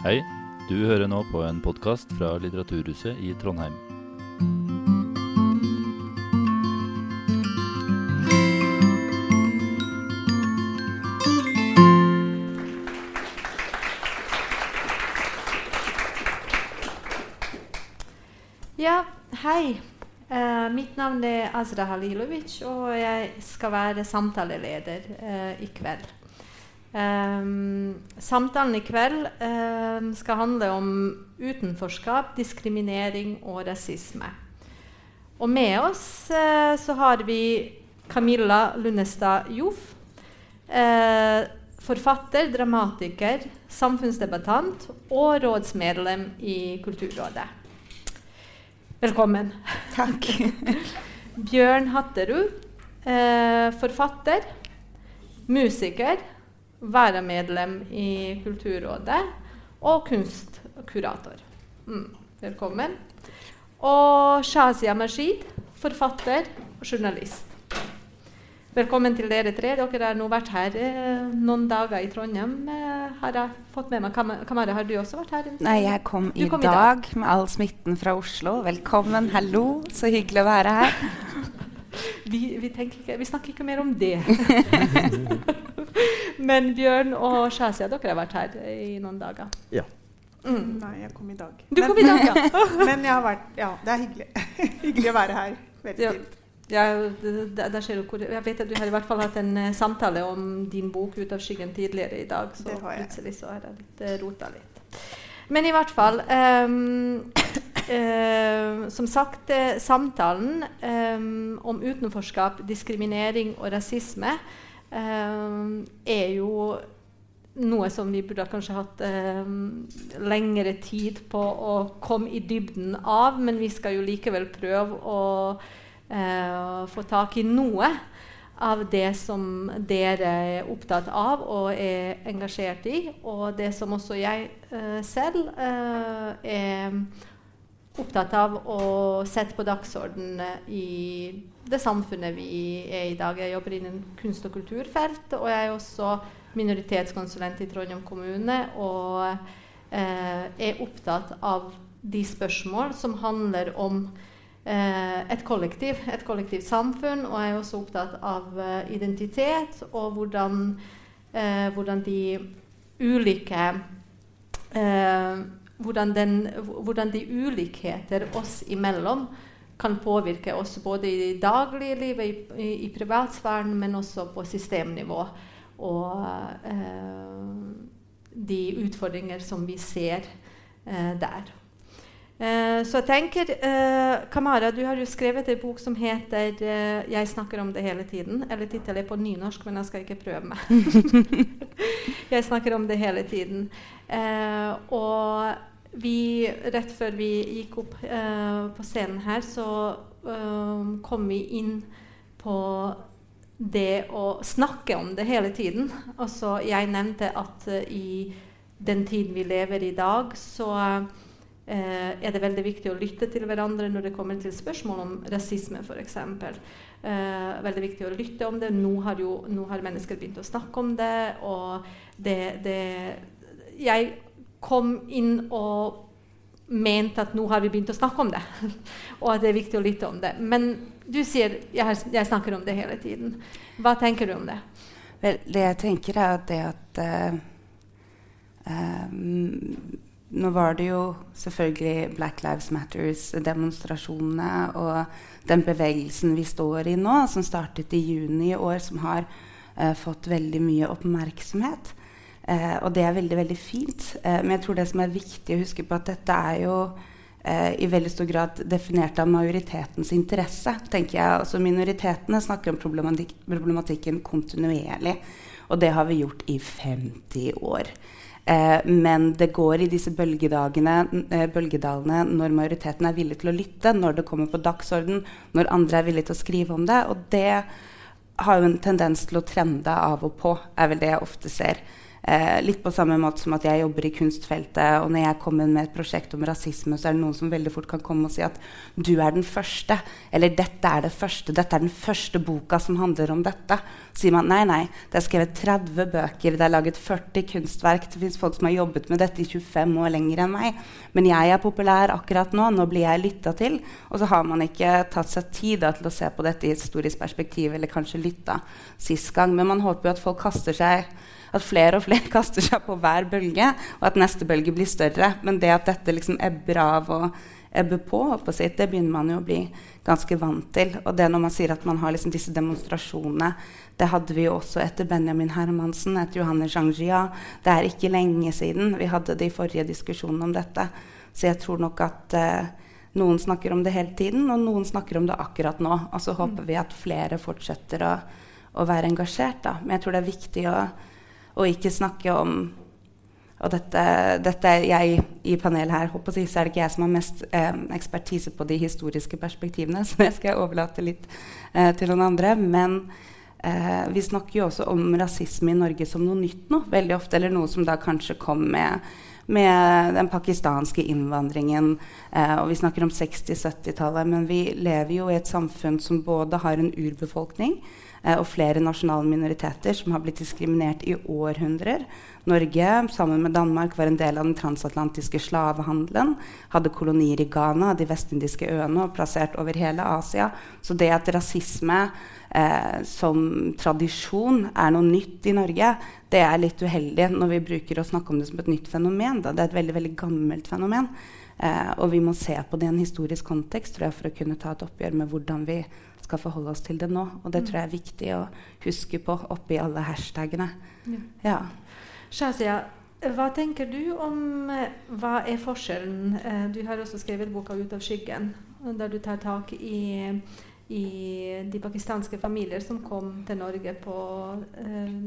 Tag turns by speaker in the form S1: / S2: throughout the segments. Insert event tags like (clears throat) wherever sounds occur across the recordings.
S1: Hei, du hører nå på en podkast fra Litteraturhuset i Trondheim.
S2: Ja, hei. Uh, mitt navn er Azra Halilovic, og jeg skal være samtaleleder uh, i kveld. Um, samtalen i kveld um, skal handle om utenforskap, diskriminering og rasisme. Og med oss uh, så har vi Camilla Lundestad Joff. Uh, forfatter, dramatiker, samfunnsdebattant og rådsmedlem i Kulturrådet. Velkommen.
S3: Takk. (laughs)
S2: Bjørn Hatterud, uh, forfatter, musiker varamedlem i Kulturrådet og kunstkurator. Mm, velkommen. Og Shazia Majid, forfatter og journalist. Velkommen til dere tre. Dere har nå vært her eh, noen dager i Trondheim. Eh, har jeg fått med meg Kam Kamara, har du også vært her?
S3: Nei, jeg kom, i,
S2: kom
S3: dag,
S2: i dag
S3: med all smitten fra Oslo. Velkommen, hallo. Så hyggelig å være her. (laughs)
S2: vi, vi, ikke, vi, snakker ikke mer om det. (laughs) Men Bjørn og Shazia, dere har vært her i noen dager.
S4: Ja.
S5: Mm. Nei, jeg kom i dag.
S2: Du kom i dag, ja. (laughs)
S5: men jeg har vært, ja, det er hyggelig. (laughs) hyggelig å være her. Veldig
S2: ja.
S5: fint.
S2: Ja, det, det, det jeg vet at Du har i hvert fall hatt en uh, samtale om din bok 'Ut av skyggen' tidligere i dag. Så plutselig så har jeg litt, uh, rota litt. Men i hvert fall um, uh, Som sagt, samtalen um, om utenforskap, diskriminering og rasisme Uh, er jo noe som vi burde kanskje hatt uh, lengre tid på å komme i dybden av, men vi skal jo likevel prøve å uh, få tak i noe av det som dere er opptatt av og er engasjert i, og det som også jeg selv er opptatt av å sette på dagsordenen i det samfunnet vi er i dag. Jeg jobber innen kunst- og kulturfelt, og jeg er også minoritetskonsulent i Trondheim kommune. Og eh, er opptatt av de spørsmål som handler om eh, et kollektiv, et kollektivt samfunn. Og jeg er også opptatt av eh, identitet og hvordan, eh, hvordan de ulike eh, hvordan, den, hvordan de ulikheter oss imellom kan påvirke oss både i dagliglivet, i, i, i privatsfæren, men også på systemnivå. Og eh, de utfordringer som vi ser eh, der. Eh, så jeg tenker eh, Kamara, du har jo skrevet en bok som heter eh, 'Jeg snakker om det hele tiden'. Eller tittelen er på nynorsk, men jeg skal ikke prøve meg. (laughs) 'Jeg snakker om det hele tiden'. Eh, og vi, rett før vi gikk opp uh, på scenen her, så uh, kom vi inn på det å snakke om det hele tiden. Altså, jeg nevnte at uh, i den tiden vi lever i dag, så er det veldig viktig å lytte til hverandre når det kommer til spørsmål om rasisme, f.eks. Uh, veldig viktig å lytte om det. Nå har, jo, nå har mennesker begynt å snakke om det. Og det, det Jeg kom inn og mente at nå har vi begynt å snakke om det. (laughs) og at det er viktig å lytte om det. Men du sier jeg, jeg snakker om det hele tiden. Hva tenker du om det?
S3: Vel, det jeg tenker, er det at uh, um, Nå var det jo selvfølgelig Black Lives Matters-demonstrasjonene og den bevegelsen vi står i nå, som startet i juni i år, som har uh, fått veldig mye oppmerksomhet. Eh, og det er veldig veldig fint. Eh, men jeg tror det som er viktig å huske på, at dette er jo eh, i veldig stor grad definert av majoritetens interesse. tenker jeg. Altså Minoritetene snakker om problematik problematikken kontinuerlig. Og det har vi gjort i 50 år. Eh, men det går i disse eh, bølgedalene når majoriteten er villig til å lytte, når det kommer på dagsorden, når andre er villige til å skrive om det. Og det har jo en tendens til å trende av og på, er vel det jeg ofte ser. Eh, litt på samme måte som at jeg jobber i kunstfeltet, og når jeg kommer med et prosjekt om rasisme, så er det noen som veldig fort kan komme og si at du er den første. Eller dette er det første. Dette er den første boka som handler om dette. Så sier man nei, nei. Det er skrevet 30 bøker, det er laget 40 kunstverk. Det fins folk som har jobbet med dette i 25 år lenger enn meg. Men jeg er populær akkurat nå. Nå blir jeg lytta til. Og så har man ikke tatt seg tid da, til å se på dette i et historisk perspektiv, eller kanskje lytta sist gang. Men man håper jo at folk kaster seg at flere og flere (laughs) kaster seg på hver bølge, og at neste bølge blir større. Men det at dette liksom ebber av og ebber på, på sitt, det begynner man jo å bli ganske vant til. Og det når man sier at man har liksom disse demonstrasjonene Det hadde vi jo også etter Benjamin Hermansen, etter Johanne Zhangzhia. Det er ikke lenge siden. Vi hadde de forrige diskusjonene om dette. Så jeg tror nok at eh, noen snakker om det hele tiden, og noen snakker om det akkurat nå. Og så håper vi at flere fortsetter å, å være engasjert. Da. Men jeg tror det er viktig å og ikke snakke om og dette, dette jeg i panelet her, håper jeg, så er det ikke jeg som har mest eh, ekspertise på de historiske perspektivene, (laughs) så det skal jeg overlate litt eh, til noen andre. Men eh, vi snakker jo også om rasisme i Norge som noe nytt nå, veldig ofte. Eller noe som da kanskje kom med, med den pakistanske innvandringen. Eh, og vi snakker om 60-70-tallet, men vi lever jo i et samfunn som både har en urbefolkning, Eh, og flere nasjonale minoriteter som har blitt diskriminert i århundrer. Norge, sammen med Danmark, var en del av den transatlantiske slavehandelen. Hadde kolonier i Ghana, de vestindiske øene, og plassert over hele Asia. Så det at rasisme eh, som tradisjon er noe nytt i Norge, det er litt uheldig når vi bruker å snakke om det som et nytt fenomen. Da. Det er et veldig, veldig gammelt fenomen. Eh, og vi må se på det i en historisk kontekst tror jeg, for å kunne ta et oppgjør med hvordan vi skal forholde oss til det nå. Og det mm. tror jeg er viktig å huske på oppi alle hashtagene. Ja. ja.
S2: Shazia, hva tenker du om eh, hva er forskjellen eh, Du har også skrevet boka 'Ut av skyggen', der du tar tak i, i de pakistanske familier som kom til Norge på eh,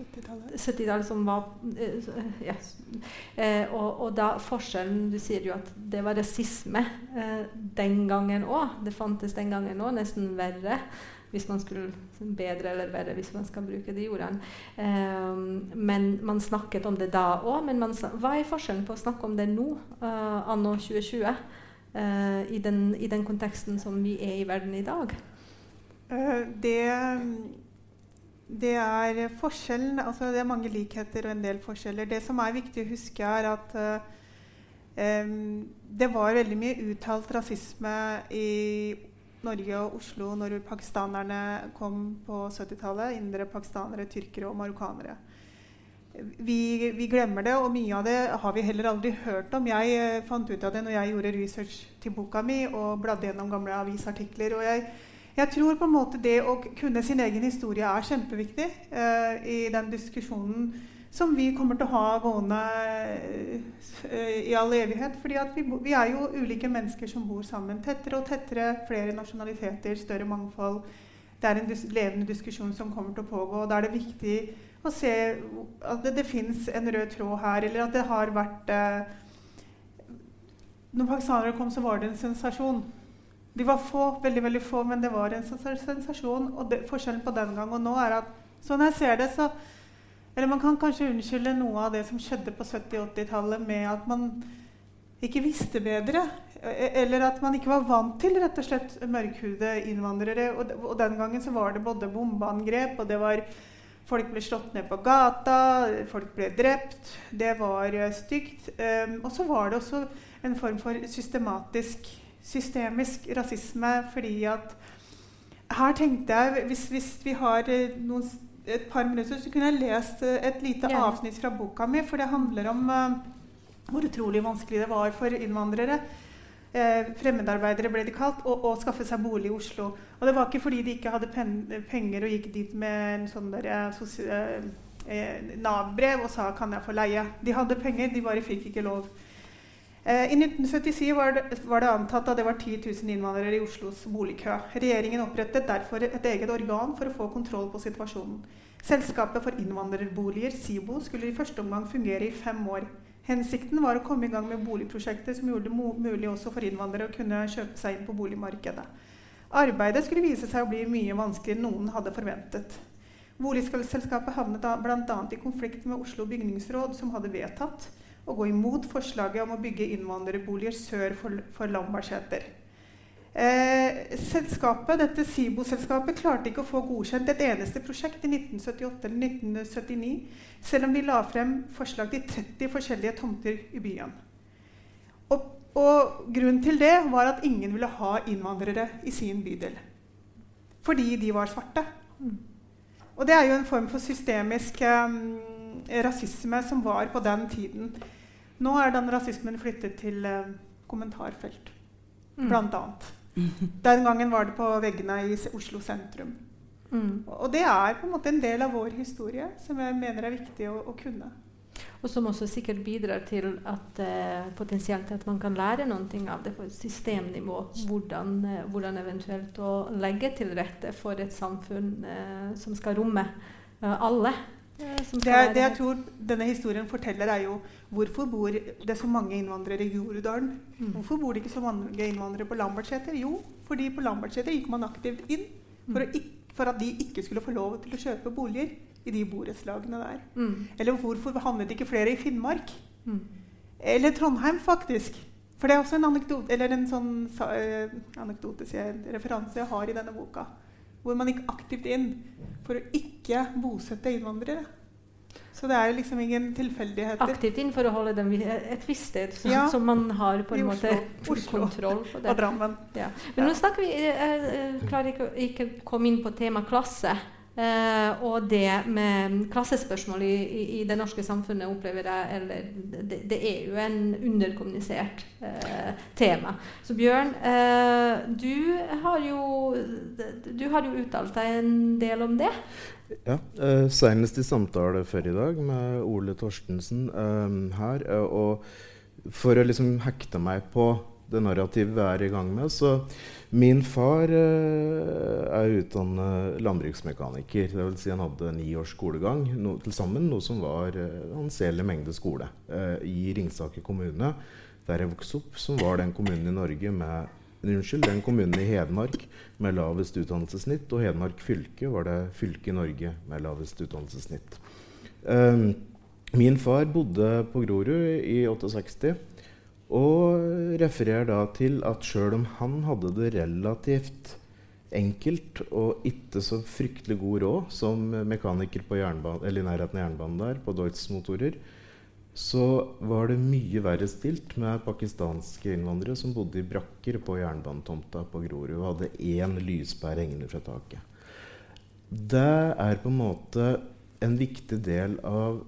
S2: 70-tallet. som var uh, ja. uh, og, og, da forskjellen Du sier jo at det var rasisme uh, den gangen òg. Det fantes den gangen òg, nesten verre. Hvis man skulle Bedre eller verre, hvis man skal bruke de ordene. men man snakket om det da òg. Men man, hva er forskjellen på å snakke om det nå, anno 2020, i den, i, den, konteksten som vi er i verden i dag?
S5: det det er forskjellen altså Det er mange likheter og en del forskjeller. Det som er viktig å huske, er at um, det var veldig mye uttalt rasisme i Norge og Oslo når pakistanerne kom på 70-tallet. Indre pakistanere, tyrkere og marokkanere. Vi, vi, glemmer det, og mye av det har vi heller aldri hørt om. Jeg uh, fant ut av det når jeg gjorde research til boka mi og bladde gjennom gamle avisartikler. og jeg jeg tror på en måte det å kunne sin egen historie er kjempeviktig eh, i den diskusjonen som vi kommer til å ha gående eh, i all evighet. fordi vi, vi, er jo ulike mennesker som bor sammen. Tettere og tettere, flere nasjonaliteter, større mangfold. Det er en dis levende diskusjon som kommer til å pågå. og Da er det viktig å se at det, det fins en rød tråd her, eller at det har vært eh, Når pakistanere kom, så var det en sensasjon. De var få, veldig veldig få, men det var en sensasjon. Og det, forskjellen på den gang og nå er at sånn jeg ser det, så Eller man kan kanskje unnskylde noe av det som skjedde på 70-80-tallet med at man ikke visste bedre. E, eller at man ikke var vant til rett og slett mørkhudede innvandrere. Og, den gangen så var det både bombeangrep, og det var Folk ble slått ned på gata, folk ble drept. Det var uh, stygt. Um, og så var det også en form for systematisk systemisk rasisme fordi at Her tenkte jeg Hvis, hvis vi har eh, noen, et par minutter, så kunne jeg lest eh, et lite ja. avsnitt fra boka mi. For det handler om uh, hvor utrolig vanskelig det var for innvandrere. Eh, fremmedarbeidere ble de kalt, og skaffe seg bolig i Oslo. Og det var ikke fordi de ikke hadde penger og gikk dit med en sånn eh, Nav-brev og sa 'kan jeg få leie'. De hadde penger, de bare fikk ikke lov. Eh, I 1977 var det, var det, antatt at det var 10 000 innvandrere i Oslos boligkø. Regjeringen opprettet derfor et eget organ for å få kontroll på situasjonen. Selskapet for innvandrerboliger, SIBO, skulle i første omgang fungere i fem år. Hensikten var å komme i gang med boligprosjekter som gjorde det mulig også for innvandrere å kunne kjøpe seg inn på boligmarkedet. Arbeidet skulle vise seg å bli mye vanskeligere enn noen hadde forventet. Boligselskapet havnet bl.a. i konflikt med Oslo bygningsråd, som hadde vedtatt å gå imot forslaget om å bygge innvandrerboliger sør for, for Lambertseter. Eh, selskapet, dette SIBO-selskapet klarte ikke å få godkjent et eneste prosjekt i 1978 eller 1979, selv om de la frem forslag til 30 forskjellige tomter i byen. Og, og grunnen til det var at ingen ville ha innvandrere i sin bydel. Fordi de var svarte. Mm. Og det er jo en form for systemisk eh, rasisme som var på den tiden. Nå er den rasismen flyttet til eh, kommentarfelt, mm. blant annet. (laughs) Den gangen var det på veggene i Oslo sentrum. Mm. Og det er på en måte en del av vår historie som jeg mener er viktig å, å kunne.
S2: Og som også sikkert bidrar til at eh, potensielt at man kan lære noe av det på et systemnivå. Hvordan, eh, hvordan, eventuelt å legge til rette for et samfunn eh, som skal romme eh, alle.
S5: Eh, det, det, jeg tror denne historien forteller, er jo hvorfor bor det så mange innvandrere i Groruddalen? Mm. Hvorfor bor det ikke så mange innvandrere på Lambertseter? Jo, fordi på Lambertseter gikk man aktivt inn for, mm. for, at de ikke skulle få lov til å kjøpe boliger i de borettslagene der. Mm. Eller hvorfor havnet ikke flere i Finnmark? Mm. Eller Trondheim, faktisk. For det er også en anekdote, eller en sånn uh, anekdotisk referanse jeg har i denne boka hvor man gikk aktivt inn for å ikke bosette innvandrere. Så det er liksom ingen tilfeldigheter.
S2: Aktivt inn for å holde dem et visst sted, så, ja, som man har på en måte
S5: Oslo, kontroll på (laughs) det. Og Drammen.
S2: Ja. Men nå snakker vi Jeg, jeg, jeg klarer ikke, å komme inn på tema klasse. Uh, og det med klassespørsmål i, i, i, det norske samfunnet opplever jeg eller det, det er jo en underkommunisert eh, tema. Så Bjørn, eh, du, har jo, du har jo uttalt deg en del om det.
S4: Ja, uh, senest i samtale før i dag med Ole Torstensen her. og for å liksom hekte meg på det narrativet vi er i gang med, så Min far uh, er utdannet landbruksmekaniker. Det vil Si han hadde ni års skolegang no, til sammen, noe som var uh, anselig mengde skole uh, i Ringsaker kommune, der jeg vokste opp, som var den kommunen i Norge med Unnskyld, den kommunen i Hedmark med lavest utdannelsessnitt, og Hedmark fylke var det fylket i Norge med lavest utdannelsessnitt. Um, min far bodde på Grorud i 68. Og refererer da til at sjøl om han hadde det relativt enkelt og ikke så fryktelig god råd som mekaniker på eller i nærheten av jernbanen der, på Deutz-motorer, så var det mye verre stilt med pakistanske innvandrere som bodde i brakker på jernbanetomta på Grorud og hadde én lyspære hengende fra taket. Det er på en måte en viktig del av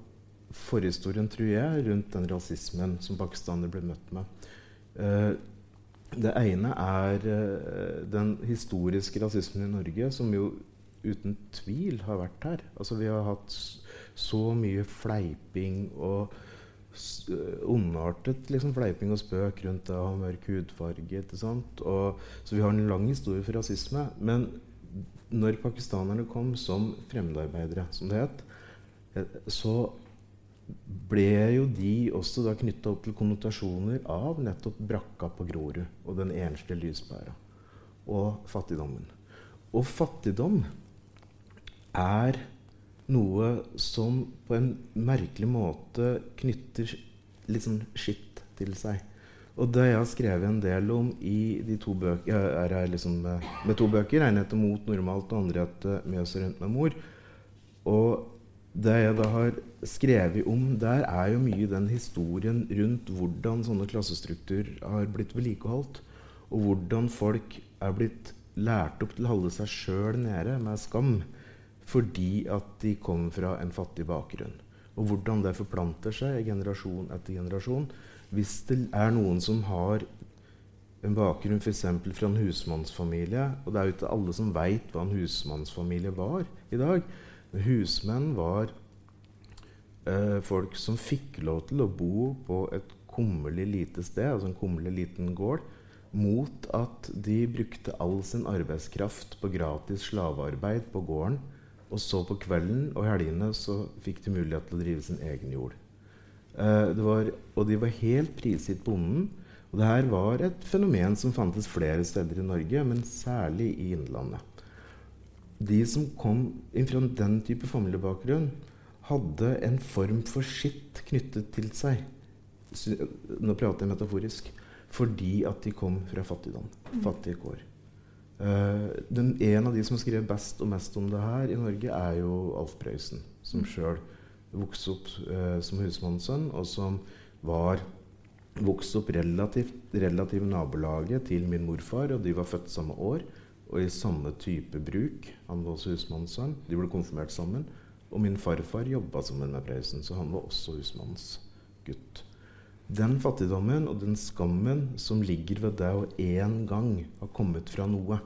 S4: forhistorien, tror jeg, rundt den rasismen som pakistanere ble møtt med. Uh, det ene er uh, den historiske rasismen i Norge, som jo uten tvil har vært her. Altså, vi har hatt så mye fleiping og uh, ondartet liksom, fleiping og spøk rundt det å ha mørk hudfarge. Og, så vi har en lang historie for rasisme. Men når pakistanerne kom som fremmedarbeidere, som det het, så ble jo de også da knytta opp til konnotasjoner av nettopp brakka på Grorud og den enslige lyspæra og fattigdommen. Og fattigdom er noe som på en merkelig måte knytter litt sånn skitt til seg. Og det jeg har skrevet en del om i de to bøker, er her liksom med, med to bøker, en heter 'Mot normalt' og andre heter 'Mjøs rundt med mor'. Og det jeg da har skrevet om der, er jo mye den historien rundt hvordan sånne klassestrukturer har blitt vedlikeholdt. Og hvordan folk er blitt lært opp til å holde seg sjøl nede med skam fordi at de kom fra en fattig bakgrunn. Og hvordan det forplanter seg generasjon etter generasjon. Hvis det er noen som har en bakgrunn f.eks. fra en husmannsfamilie Og det er jo ikke alle som veit hva en husmannsfamilie var i dag. Husmenn var eh, folk som fikk lov til å bo på et kummerlig lite sted, altså en kummerlig liten gård, mot at de brukte all sin arbeidskraft på gratis slavearbeid på gården. Og så på kvelden og helgene så fikk de mulighet til å drive sin egen jord. Eh, var, og de var helt prisgitt bonden. Og det her var et fenomen som fantes flere steder i Norge, men særlig i Innlandet. De som kom fra den type familiebakgrunn, hadde en form for skitt knyttet til seg. Nå prater jeg metaforisk. Fordi at de kom fra fattigdom. Mm. Fattige kår. Uh, den, en av de som har skrevet best og mest om det her i Norge, er jo Alf Prøysen. Som mm. sjøl vokste opp uh, som husmannssønn, og som var vokste opp relativt, relativt nabolaget til min morfar, og de var født samme år og i samme type bruk. Han var også husmannssønn. De ble konfirmert sammen. Og min farfar jobba sammen med Prøysen, så han var også husmannsgutt. Den fattigdommen og den skammen som ligger ved det å én gang ha kommet fra noe,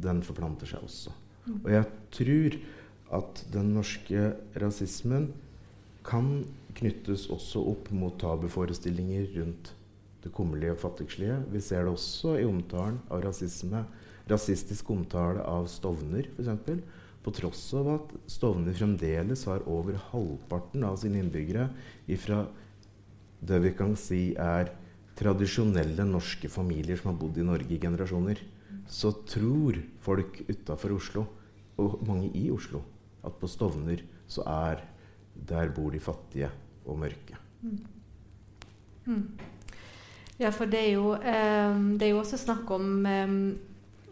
S4: den forplanter seg også. Mm. Og jeg tror at den norske rasismen kan knyttes også opp mot tabuforestillinger rundt det kummerlige og fattigslige. Vi ser det også i omtalen av rasisme. Rasistisk omtale av Stovner, f.eks. På tross av at Stovner fremdeles har over halvparten av sine innbyggere ifra det vi kan si er tradisjonelle norske familier som har bodd i Norge i generasjoner, så tror folk utafor Oslo, og mange i Oslo, at på Stovner så er Der bor de fattige og mørke. Mm.
S2: Mm. Ja, for det er jo, um, det er jo også snakk om Ehm,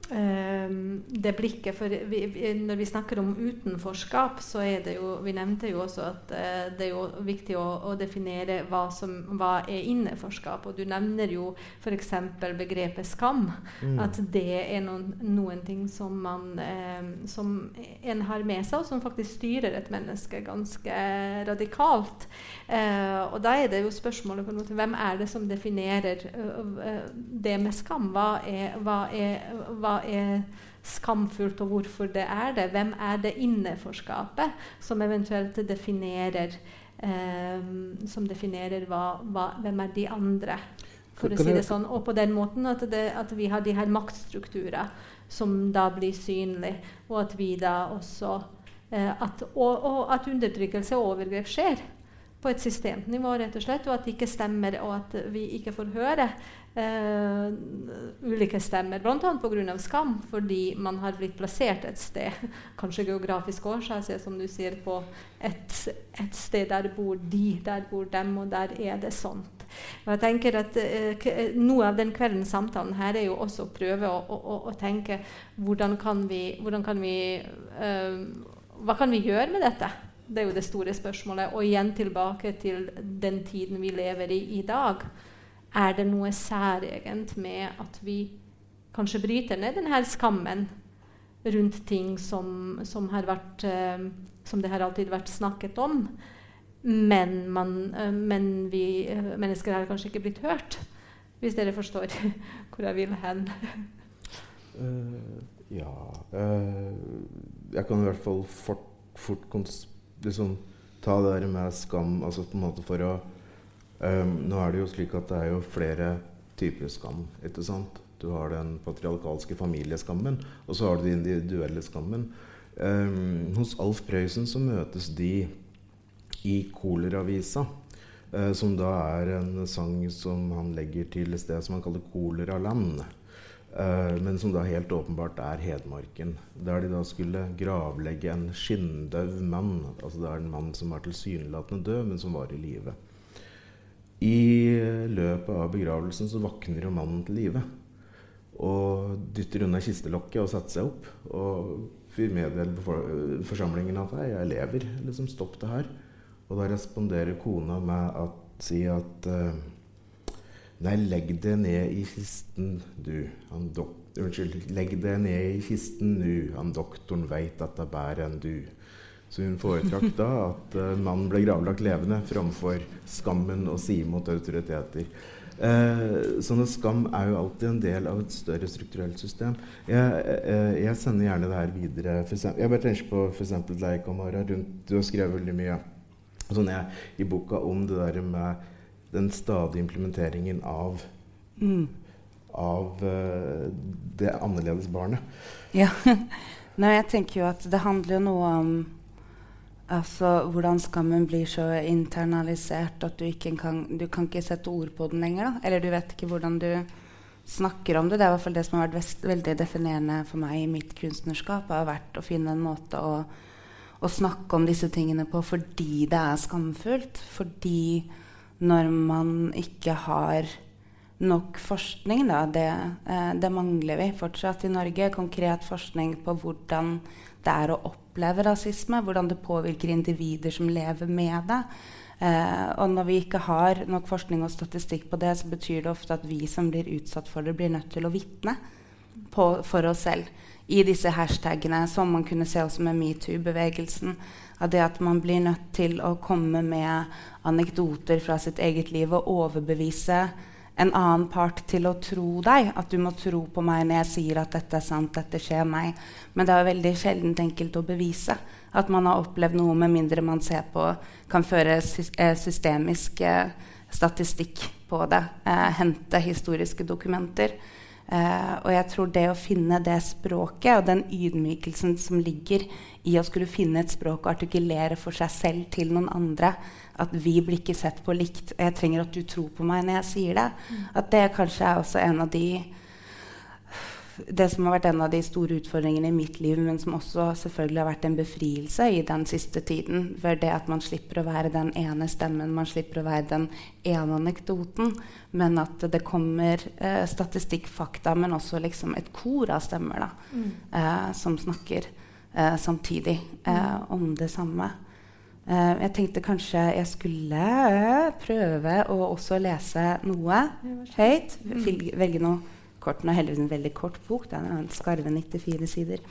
S2: det blikket For vi, vi, når vi snakker om utenforskap, så er det jo Vi nevnte jo også at uh, det er jo viktig å, å definere hva, som, hva er innenforskap. Og du nevner jo f.eks. begrepet skam. Mm. At det er noen, noen ting som man eh, som en har med seg, og som faktisk styrer et menneske ganske radikalt. Eh, og da er det jo spørsmålet på en måte, hvem er det som definerer det med skam? Hva er, hva er hva er skamfullt, og hvorfor det er det. Hvem er det innenforskapet som eventuelt definerer eh, som definerer hva, hva, hvem er de andre, for å si det sånn. Og på den måten at, det, at vi har de her maktstrukturer som da blir synlige, og at vi da også eh, at, og, og at undertrykkelse og overgrep skjer på et systemnivå, rett og slett, og at det ikke stemmer, og at vi ikke får høre uh, ulike stemmer. Bl.a. pga. skam, fordi man har blitt plassert et sted, (laughs) kanskje geografisk årsak, som du sier, på et, et, sted der bor de, der bor dem, og der er det sånt. Og jeg tenker at uh, Noe av den kveldens samtalen her er jo også å prøve å, å, å tenke hvordan kan vi, hvordan kan vi uh, Hva kan vi gjøre med dette? Det er jo det store spørsmålet. Og igjen tilbake til den tiden vi lever i i dag. Er det noe særegent med at vi kanskje bryter ned denne skammen rundt ting som, som, vært, uh, som det har alltid vært snakket om? Men, man, uh, men vi uh, mennesker har kanskje ikke blitt hørt, hvis dere forstår (laughs) hvor jeg vil hen.
S4: ja Jeg kan i hvert fall fort, fort liksom, ta det der med skam altså for å um, Nå er det jo slik at det er jo flere typer skam. ikke sant? Du har den patriarkalske familieskammen, og så har du den individuelle skammen. Um, hos Alf Prøysen så møtes de i Koleravisa. Uh, som da er en sang som han legger til et sted som han kaller Koleraland. Uh, men som da helt åpenbart er Hedmarken. Der de da skulle gravlegge en skinndøv mann. Altså det er en mann som var tilsynelatende død, men som var i live. I løpet av begravelsen så våkner jo mannen til live. Og dytter unna kistelokket og setter seg opp. Og vil meddele forsamlingen at 'jeg lever'. Liksom, stopp det her. Og da responderer kona med å si at uh, Nei, legg det ned i kisten, du. Han Unnskyld. Legg det ned i kisten nu. Han doktoren veit at det er bedre enn du. Så hun foretrakk da at uh, mannen ble gravlagt levende framfor skammen og si mot autoriteter. Uh, sånn at Skam er jo alltid en del av et større strukturelt system. Jeg, uh, jeg sender gjerne det her videre. Jeg bare tenker på f.eks. deg, Kamara. Rundt, du har skrevet veldig mye sånn jeg, i boka om det der med den stadige implementeringen av mm. av uh, det annerledes barnet.
S3: Ja. (laughs) Nei, jeg tenker jo at det handler jo noe om altså, hvordan skammen blir så internalisert at du ikke kan, du kan ikke sette ord på den lenger. Da. Eller du vet ikke hvordan du snakker om det. Det er i hvert fall det som har vært veldig definerende for meg i mitt kunstnerskap. har vært å finne en måte å, å, snakke om disse tingene på fordi det er skamfullt. Fordi når man ikke har nok forskning, da, det, eh, det mangler vi fortsatt i Norge. Konkret forskning på hvordan det er å oppleve rasisme. Hvordan det påvirker individer som lever med det. Eh, og når vi ikke har nok forskning og statistikk på det, så betyr det ofte at vi som blir utsatt for det, blir nødt til å vitne for oss selv i disse hashtagene, som man kunne se også med metoo-bevegelsen. Av det at man blir nødt til å komme med anekdoter fra sitt eget liv og overbevise en annen part til å tro deg. At du må tro på meg når jeg sier at dette er sant, dette skjer meg. Men det er veldig sjelden enkelt å bevise at man har opplevd noe, med mindre man ser på kan føre eh, systemisk eh, statistikk på det. Eh, hente historiske dokumenter. Eh, og jeg tror det å finne det språket og den ydmykelsen som ligger i å skulle finne et språk og artikulere for seg selv til noen andre At vi blir ikke sett på likt. Og jeg trenger at du tror på meg når jeg sier det. Mm. At det kanskje er også en av de det som har vært en av de store utfordringene i mitt liv, men som også selvfølgelig har vært en befrielse i den siste tiden. For det at man slipper å være den ene stemmen, man slipper å være den ene anekdoten. Men at det kommer eh, statistikk, fakta, men også liksom et kor av stemmer da, mm. eh, som snakker eh, samtidig eh, mm. om det samme. Eh, jeg tenkte kanskje jeg skulle eh, prøve å også lese noe høyt. Mm. Velge noe kort. Nå heldigvis en veldig kort bok. Den er en skarve 94 sider.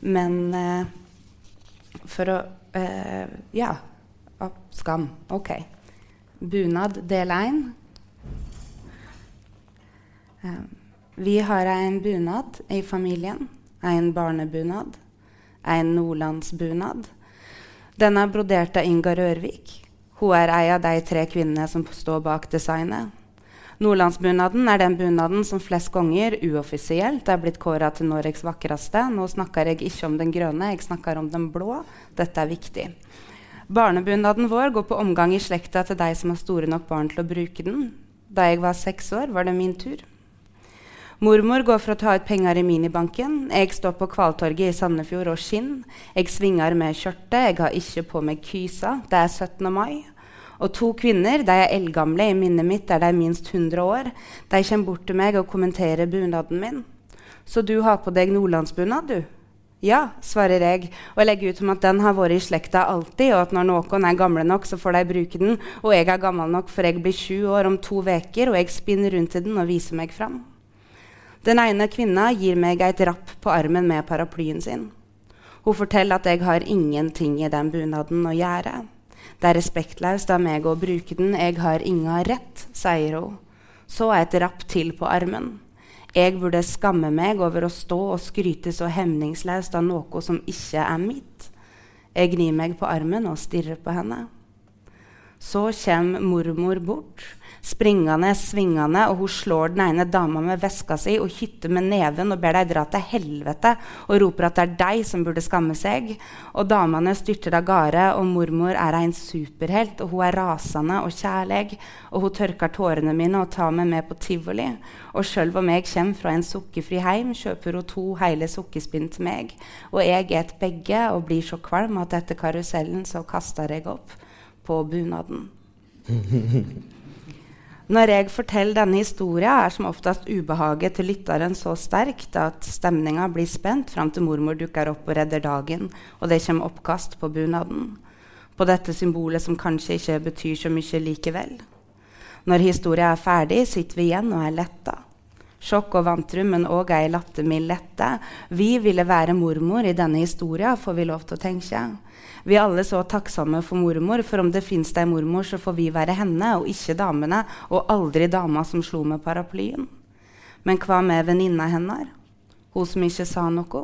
S3: Men uh, for å Ja. Skam. Ok. Bunad del 1. Eh, vi har en bunad i familien. En barnebunad. En nordlandsbunad. Den er brodert av Inga Rørvik. Hun er ei av de tre kvinnene som står bak designet. Nordlandsbunaden er den bunaden som flest ganger uoffisielt er blitt kåra til Norges vakreste. Nå snakker jeg ikke om den grønne, jeg snakker om den blå. Dette er viktig. Barnebunaden vår går på omgang i slekta til de som har store nok barn til å bruke den. Da jeg var seks år, var det min tur. Mormor går for å ta ut penger i minibanken. Jeg står på Kvaltorget i Sandefjord og skinn. Jeg svinger med skjørtet. Jeg har ikke på meg kysa. Det er 17. mai. Og to kvinner, de er eldgamle i minnet mitt, er de minst 100 år, de kommer bort til meg og kommenterer bunaden min. Så du har på deg nordlandsbunad, du? Ja, svarer jeg og legger ut om at den har vært i slekta alltid, og at når noen er gamle nok, så får de bruke den, og jeg er gammel nok for jeg blir sju år om to uker, og jeg spinner rundt i den og viser meg fram. Den ene kvinna gir meg et rapp på armen med paraplyen sin. Hun forteller at jeg har ingenting i den bunaden å gjøre. Det er respektløst av meg å bruke den. Jeg har inga rett, sier hun. Så et rapp til på armen. Jeg burde skamme meg over å stå og skryte så hemningsløst av noe som ikke er mitt. Jeg gnir meg på armen og stirrer på henne. Så kommer mormor bort springende, svingende, og hun slår den ene dama med veska si og hytter med neven og ber deg dra til helvete og roper at det er deg som burde skamme seg. Og damene styrter av gårde, og mormor er en superhelt, og hun er rasende og kjærlig, og hun tørker tårene mine og tar meg med på tivoli. Og sjøl om jeg kommer fra en sukkerfri heim, kjøper hun to hele sukkerspinn til meg. Og jeg et begge og blir så kvalm at etter karusellen så kaster jeg opp på bunaden. Når jeg forteller denne historien, er som oftest ubehaget til lytteren så sterkt at stemninga blir spent fram til mormor dukker opp og redder dagen, og det kommer oppkast på bunaden. På dette symbolet som kanskje ikke betyr så mye likevel. Når historien er ferdig, sitter vi igjen og er letta. Sjokk og vantrum, men òg ei lattermild lette. Vi ville være mormor i denne historien, får vi lov til å tenke. Vi er alle så takksomme for mormor, for om det fins ei mormor, så får vi være henne og ikke damene, og aldri dama som slo med paraplyen. Men hva med venninna hennes? Hun som ikke sa noe?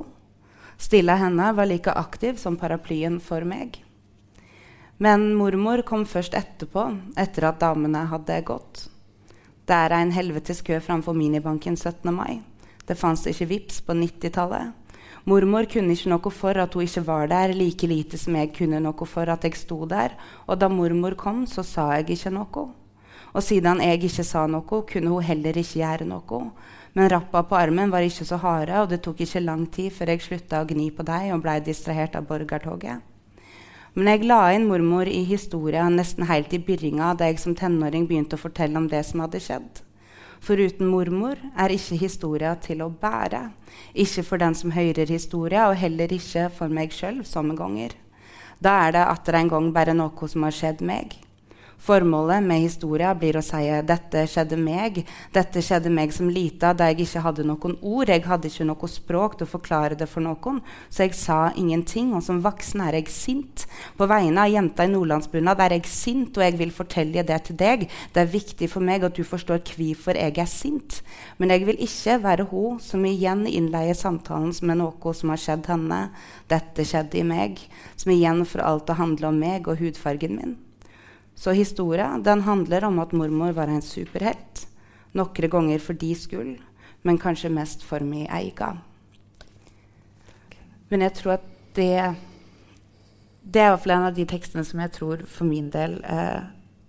S3: Stilla henne var like aktiv som paraplyen for meg. Men mormor kom først etterpå, etter at damene hadde gått. Det er en helvetes kø framfor minibanken 17. mai. Det fantes ikke VIPS på 90-tallet. Mormor kunne ikke noe for at hun ikke var der, like lite som jeg kunne noe for at jeg sto der. Og da mormor kom, så sa jeg ikke noe. Og siden jeg ikke sa noe, kunne hun heller ikke gjøre noe. Men rappa på armen var ikke så harde, og det tok ikke lang tid før jeg slutta å gni på deg og blei distrahert av borgertoget. Men jeg la inn mormor i historia nesten helt i byrringa da jeg som tenåring begynte å fortelle om det som hadde skjedd. For uten mormor er ikke historia til å bære. Ikke for den som hører historia, og heller ikke for meg sjøl somme ganger. Da er det atter en gang bare noe som har skjedd meg. Formålet med historia blir å si dette skjedde meg. Dette skjedde meg som lita da jeg ikke hadde noen ord. Jeg hadde ikke noe språk til å forklare det for noen, så jeg sa ingenting. Og som voksen er jeg sint. På vegne av jenta i nordlandsbunad er jeg sint, og jeg vil fortelle det til deg. Det er viktig for meg at du forstår hvorfor jeg er sint. Men jeg vil ikke være hun som igjen innleier samtalen med noe som har skjedd henne. Dette skjedde i meg. Som igjen får alt å handle om meg og hudfargen min. Så historia den handler om at mormor var en superhelt. Noen ganger for de skyld, men kanskje mest for min egen. Men jeg tror at det Det er iallfall en av de tekstene som jeg tror for min del eh,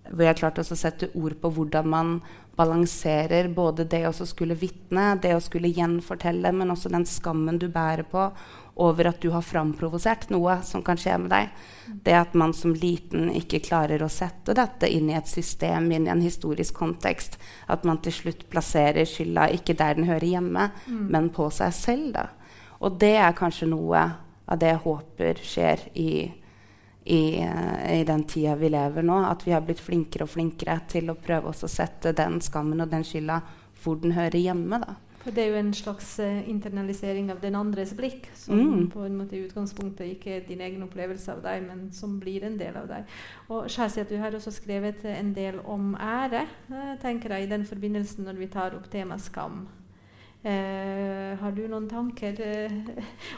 S3: Hvor jeg har klart å sette ord på hvordan man balanserer både det å skulle vitne, det å skulle gjenfortelle, men også den skammen du bærer på, over at du har framprovosert noe som kan skje med deg. Det at man som liten ikke klarer å sette dette inn i et system, inn i en historisk kontekst. At man til slutt plasserer skylda ikke der den hører hjemme, mm. men på seg selv. Da. Og det er kanskje noe av det jeg håper skjer i, i, i, den tida vi lever nå. At vi har blitt flinkere og flinkere til å prøve oss å sette den skammen og den skylda hvor den hører hjemme. da.
S2: For det er jo en slags uh, internalisering av den andres blikk, som mm. på en måte i utgangspunktet ikke er din egen opplevelse av deg, men som blir en del av deg. Og Skjæsi, du har også skrevet en del om ære, uh, tenker jeg, i den forbindelsen når vi tar opp temaet skam. Uh, har du noen tanker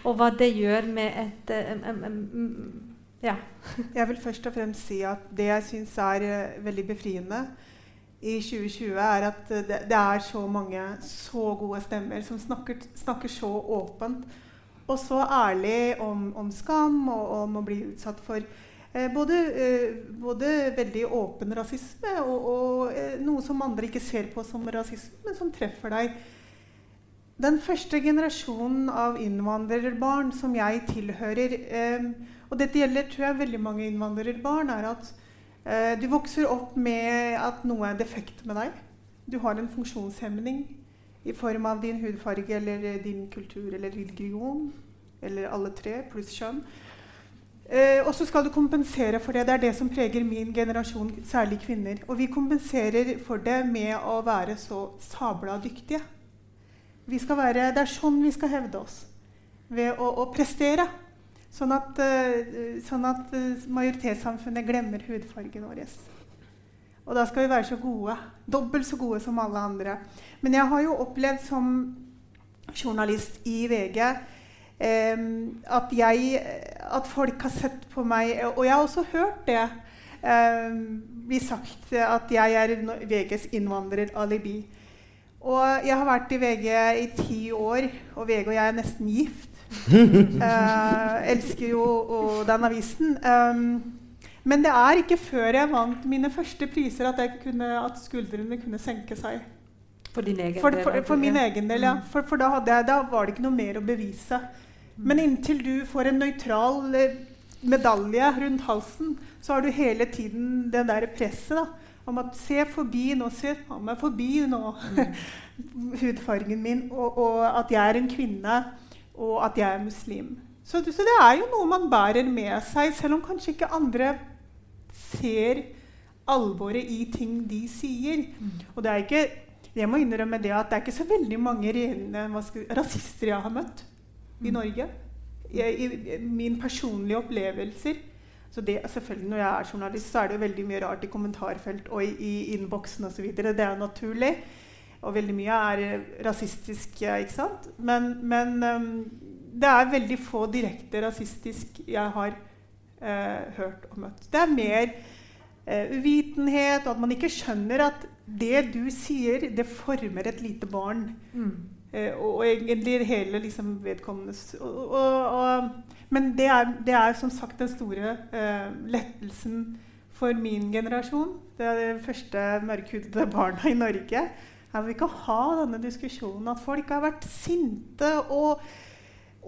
S2: og hva det gjør med et um, um, um,
S5: ja. jeg vil først og fremst si at det jeg syns er veldig befriende, i 2020, er at det, det, er så mange så gode stemmer som snakker, snakker så åpent og så ærlig om, om, skam og om å bli utsatt for eh, både, eh, både, veldig åpen rasisme og, og eh, noe som andre ikke ser på som rasisme, men som treffer deg. Den første generasjonen av innvandrerbarn som jeg tilhører, eh, og dette gjelder tror jeg veldig mange innvandrerbarn, er at du vokser opp med at noe er defekt med deg. Du har en funksjonshemning i form av din hudfarge eller din kultur eller religion. Eller alle tre, pluss kjønn. Eh, og så skal du kompensere for det. Det er det som preger min generasjon, særlig kvinner. Og vi kompenserer for det med å være så sabla dyktige. Være, det er sånn vi skal hevde oss. Ved å, å prestere. Sånn at, uh, sånn at uh, majoritetssamfunnet glemmer hudfargen vår. Og da skal vi være så gode. Dobbelt så gode som alle andre. Men jeg har jo opplevd som journalist i VG eh, at, jeg, at folk har sett på meg Og jeg har også hørt det eh, bli sagt at jeg er VGs innvandreralibi. Og jeg har vært i VG i ti år, og VG og jeg er nesten gift (laughs) elsker jo den avisen. Um, men det er ikke før jeg vant mine første priser at, kunne, at skuldrene kunne senke seg.
S2: For din egen
S5: for, for, for min egen del, ja. Mm. For, for da, jeg, da, var det ikke noe mer å bevise. Men inntil du får en nøytral eh, medalje rundt halsen, så har du hele tiden det der presset da, om at se forbi nå, se meg forbi nå, mm. (laughs) hudfargen min, og, og at jeg er en kvinne og at jeg er muslim. Så, så, det er jo noe man bærer med seg, selv om kanskje ikke andre ser alvoret i ting de sier. Mm. Og det er ikke, jeg må innrømme det at det er ikke så veldig mange reelle rasister jeg har møtt i mm. Norge. Jeg, I min personlige opplevelser. Så det, selvfølgelig Når jeg er journalist, så er det veldig mye rart i kommentarfelt og i, i innboksen osv. Det er jo naturlig. Og veldig mye er eh, rasistisk, ikke sant? Men, men um, det er veldig få direkte rasistisk jeg har uh, hørt og møtt. Det er mer uh, uvitenhet, og at man ikke skjønner at det du sier, det former et lite barn. Mm. Uh, og, og, egentlig hele liksom, vedkommendes Men det er, det er, som sagt den store lettelsen for min generasjon. Det er det første mørkhudede barna i Norge Jeg vil ikke ha denne diskusjonen at folk har vært sinte, og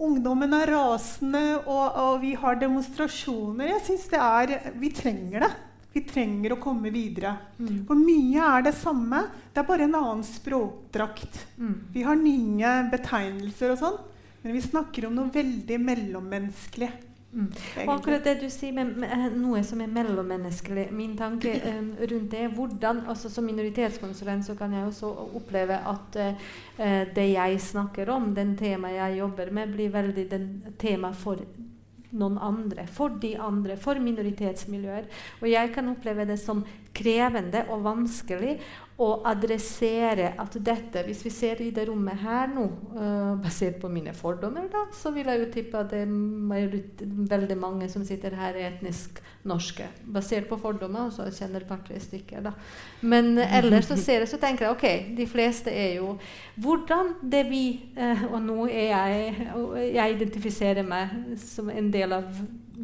S5: ungdommen er rasende, og, og vi har demonstrasjoner. Jeg synes det er Vi trenger det. Vi trenger å komme videre. Mm. For mye er det samme. Det er bare en annen språkdrakt. Mm. Vi har nye betegnelser og sånn, men vi snakker om noe veldig mellommenneskelig.
S2: Mm. Og akkurat det du sier med, med, noe som er mellommenneskelig Min tanke um, (clears throat) rundt det er hvordan altså Som minoritetskonsulent så kan jeg også oppleve at uh, det jeg snakker om, den temaet jeg jobber med, blir veldig den tema for noen andre, for de andre, for minoritetsmiljøer. Og jeg kan oppleve det som krevende og vanskelig å adressere at dette Hvis vi ser i det rommet her nå, uh, basert på mine fordommer, da, så vil jeg jo tippe at det er veldig mange som sitter her etnisk norske. Basert på fordommer, og så kjenner par-tre stykker. Da. Men uh, ellers så ser jeg, så tenker jeg ok, de fleste er jo Hvordan det vi uh, Og nå er jeg Jeg identifiserer meg som en del av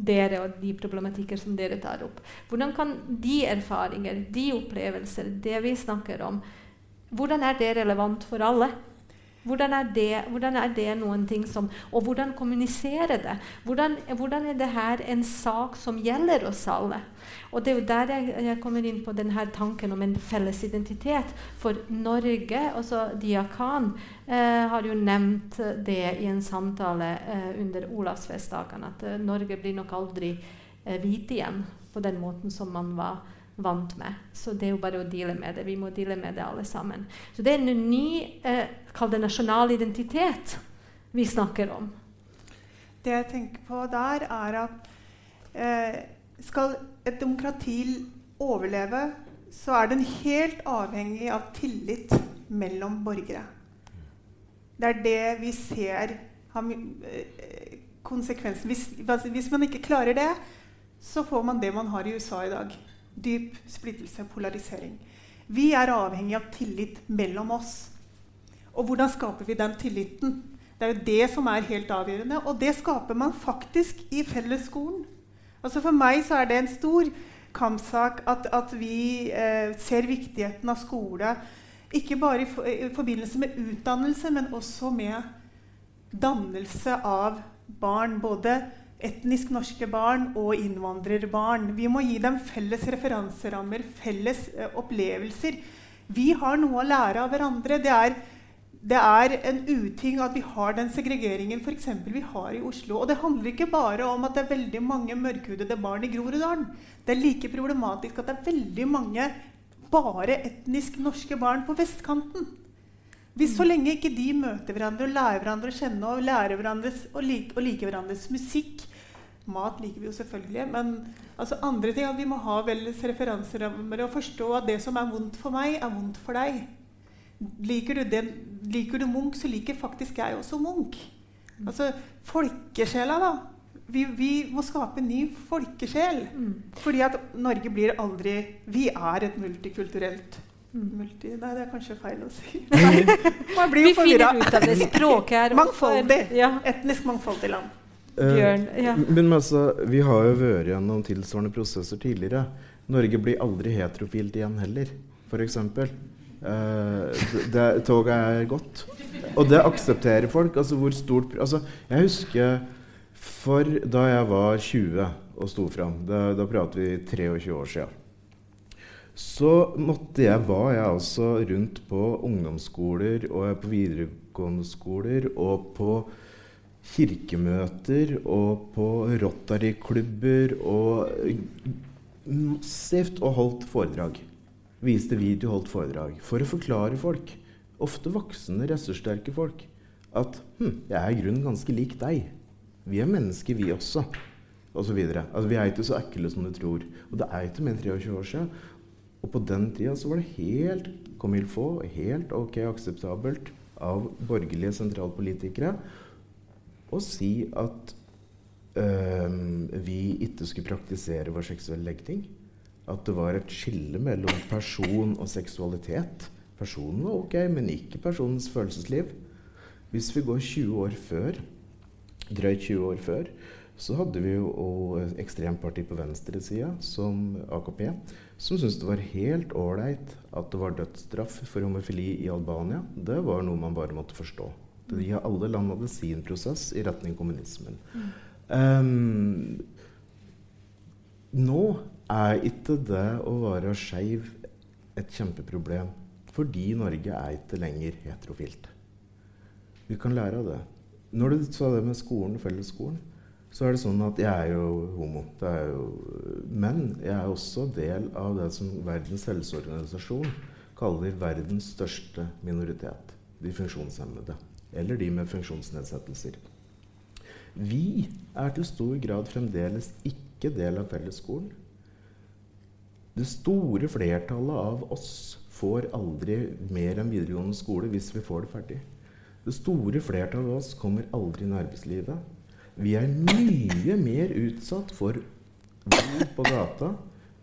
S2: dere og de problematikker som dere tar opp. Hvordan kan de erfaringer, de opplevelser, det vi snakker om, hvordan er det relevant for alle? Hvordan er, det, hvordan er det, noen ting som Og hvordan kommunisere det? Hvordan, hvordan, er det her en sak som gjelder oss alle? Og det er jo der jeg, jeg kommer inn på denne tanken om en felles identitet. For Norge, altså Diakan, eh, har jo nevnt det i en samtale eh, under Olavsfestdagene, at eh, Norge blir nok aldri eh, hvite igjen på den måten som man var vant med. Så det er jo bare å deale med det. Vi må deale med det alle sammen. Så det er en ny eh, kall det nasjonal identitet vi snakker om.
S5: Det jeg tenker på der, er at eh, skal et demokrati overleve, så er den helt avhengig av tillit mellom borgere. Det er det vi ser har eh, konsekvensen. Hvis, hvis man ikke klarer det, så får man det man har i USA i dag dyp splittelse, og polarisering. Vi er avhengig av tillit mellom oss. Og hvordan skaper vi den tilliten? Det er jo det som er helt avgjørende. Og det skaper man faktisk i fellesskolen. Altså For meg så er det en stor kampsak at, at vi eh, ser viktigheten av skole. Ikke bare i, for, i, forbindelse med utdannelse, men også med dannelse av barn. Både etnisk norske barn og innvandrerbarn. Vi må gi dem felles referanserammer, felles eh, opplevelser. Vi har noe å lære av hverandre. Det er, det er en uting at vi har den segregeringen for vi har i Oslo. Og det handler ikke bare om at det er veldig mange mørkhudede barn i Groruddalen. Det er like problematisk at det er veldig mange bare etnisk norske barn på vestkanten. Hvis så lenge ikke de møter hverandre og lærer hverandre å kjenne og lærer hverandres, og, like, og liker hverandres musikk Mat liker vi jo selvfølgelig, men altså andre ting at vi må ha felles referanserammer og forstå at det som er vondt for meg, er vondt for deg. Liker du, den, liker du Munch, så liker faktisk jeg også Munch. Altså folkesjela, da. Vi, vi, må skape en ny folkesjel. Mm. Fordi at Norge blir aldri Vi er et multikulturelt Multi, nei, det er kanskje feil å si. (laughs)
S2: Man blir jo forvirra. Vi finner ut av det språket her.
S5: Mangfoldig. Ja. Etnisk mangfoldig land.
S4: Eh, Bjørn, ja. Men altså, vi har jo vært gjennom tilsvarende prosesser tidligere. Norge blir aldri heterofilt igjen heller, f.eks. Uh, toget er gått. Og det aksepterer folk. Altså hvor stort altså, Jeg husker for da jeg var 20 og sto fram, da, da prater vi 23 år siden så måtte jeg, var jeg altså rundt på ungdomsskoler og på videregående skoler og på kirkemøter og på Rotary-klubber og massivt og holdt foredrag. Viste video, holdt foredrag. For å forklare folk, ofte voksne, ressurssterke folk, at hm, jeg er i grunnen ganske lik deg. Vi er mennesker, vi også. Og så videre. altså, vi er ikke så ekle som du tror. Og det er ikke mer enn 23 år siden. Og på den tida så var det helt comme il helt ok akseptabelt av borgerlige sentralpolitikere å si at øh, vi ikke skulle praktisere vår seksuelle legning. At det var et skille mellom person og seksualitet. Personen var ok, men ikke personens følelsesliv. Hvis vi går 20 år før, drøyt 20 år før, så hadde vi jo ekstremparti på venstresida, som AKP, som syntes det var helt ålreit at det var dødsstraff for homofili i Albania. Det var noe man bare måtte forstå. De, alle land hadde sin prosess i retning kommunismen. Mm. Um, nå er ikke det å være skeiv et kjempeproblem, fordi Norge er ikke lenger heterofilt. Vi kan lære av det. Når du sa det med skolen, fellesskolen, så er det sånn at jeg er jo homo. Er jo, men jeg er også del av det som Verdens helseorganisasjon kaller verdens største minoritet. De funksjonshemmede. Eller de med funksjonsnedsettelser. Vi er til stor grad fremdeles ikke del av fellesskolen. Det store flertallet av oss får aldri mer enn videregående skole hvis vi får det ferdig. Det store flertallet av oss kommer aldri inn i arbeidslivet. Vi er mye mer utsatt for vold på gata,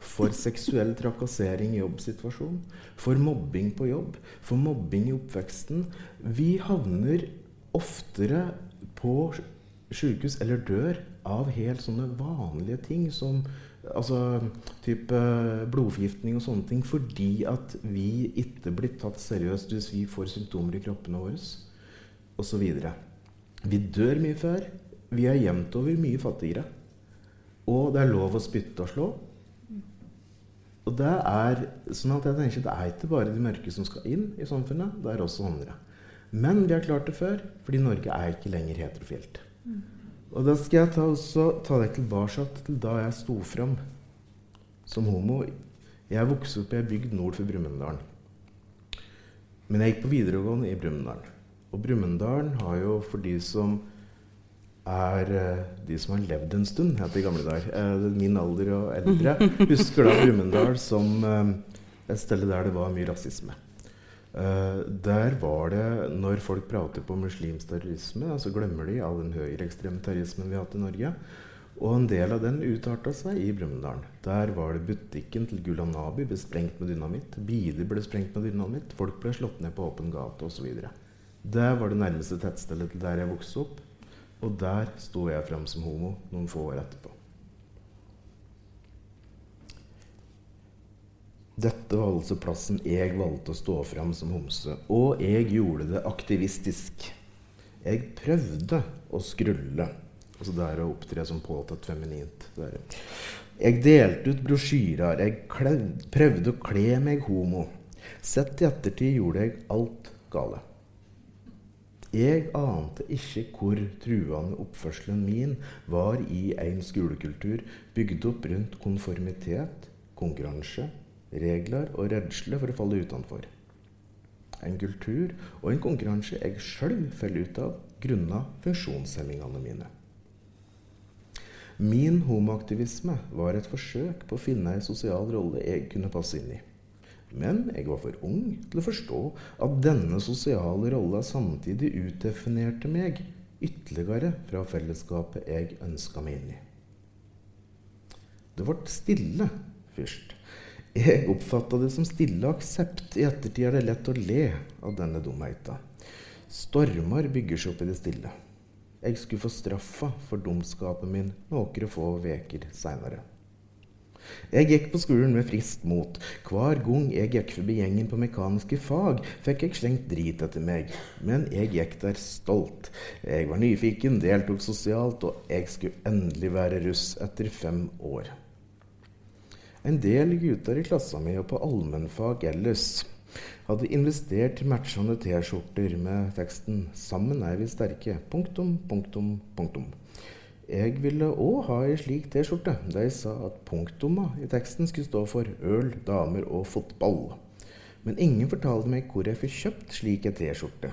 S4: for seksuell trakassering i jobbsituasjonen, for mobbing på jobb, for mobbing i oppveksten. Vi havner oftere på sykehus eller dør av helt sånne vanlige ting som altså type blodforgiftning og sånne ting, fordi at vi ikke blir tatt seriøst hvis vi får symptomer i kroppene våre osv. Vi dør mye før. Vi er jevnt over mye fattigere. Og det er lov å spytte og slå. Og det er sånn at jeg tenker det er ikke bare de mørke som skal inn i samfunnet. Det er også andre. Men vi har klart det før, fordi Norge er ikke lenger heterofilt. Og da skal jeg ta, også, ta deg tilbake til da jeg sto fram som homo. Jeg vokste opp i ei bygd nord for Brumunddal. Men jeg gikk på videregående i Brumunddal. Og Brumunddal har jo, for de som er uh, de som har levd en stund, het det gamle dager. Uh, min alder og eldre husker da Brumunddal som uh, et sted der det var mye rasisme. der var det, når folk prater på muslimsk terrorisme, så glemmer de all den høyreekstreme terrorismen vi har hatt i Norge. Og en del av den utarta seg i Brumunddal. Der var det butikken til Gulanabi ble sprengt med dynamitt. Biler ble sprengt med dynamitt. Folk ble slått ned på åpen gate osv. Det var det nærmeste tettstedet til der jeg vokste opp. Og der sto jeg frem som homo noen få år etterpå. Dette var altså plassen jeg valgte å stå frem som homse. Og jeg gjorde det aktivistisk. Jeg prøvde å skrulle. Altså er å opptre som påtatt feminint. Jeg delte ut brosjyrer. Jeg prøvde å kle meg homo. Sett i ettertid gjorde jeg alt gale. Jeg ante ikke hvor truende oppførselen min var i en skolekultur bygd opp rundt konformitet, konkurranse, regler og redsle for å falle utenfor. En kultur og en konkurranse jeg sjøl faller ut av grunna funksjonshemmingene mine. Min homoaktivisme var et forsøk på å finne en sosial rolle jeg kunne passe inn i. Men jeg var for ung til å forstå at denne sosiale rolla samtidig utdefinerte meg ytterligere fra fellesskapet jeg ønska meg inn i. Det ble stille først. Jeg oppfatta det som stille aksept. I ettertid er det lett å le av denne dumheita. Stormer bygger seg opp i det stille. Jeg skulle få straffa for dumskapen min noen få veker seinere. Jeg gikk på skolen med friskt mot. Hver gang jeg gikk forbi gjengen på mekaniske fag, fikk jeg slengt drit etter meg. Men jeg gikk der stolt. Jeg var nyfiken, deltok sosialt, og jeg skulle endelig være russ etter fem år. En del gutter i klassa mi og på allmennfag ellers hadde investert matchende T-skjorter med teksten 'Sammen er vi sterke'. Punktum, punktum, punktum. Jeg ville òg ha ei slik T-skjorte. De sa at punktuma i teksten skulle stå for øl, damer og fotball. Men ingen fortalte meg hvor jeg fikk kjøpt slik ei T-skjorte.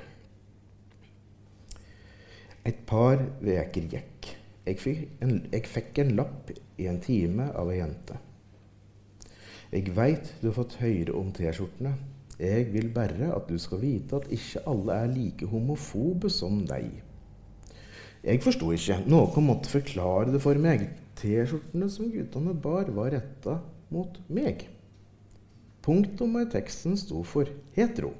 S4: Et par veker gikk. Jeg fikk, en, jeg fikk en lapp i en time av ei jente. Jeg veit du har fått høre om T-skjortene. Jeg vil bare at du skal vite at ikke alle er like homofobe som deg. Jeg forsto ikke. Noen måtte forklare det for meg. T-skjortene som guttene bar, var retta mot meg. Punktum i teksten sto for hetero.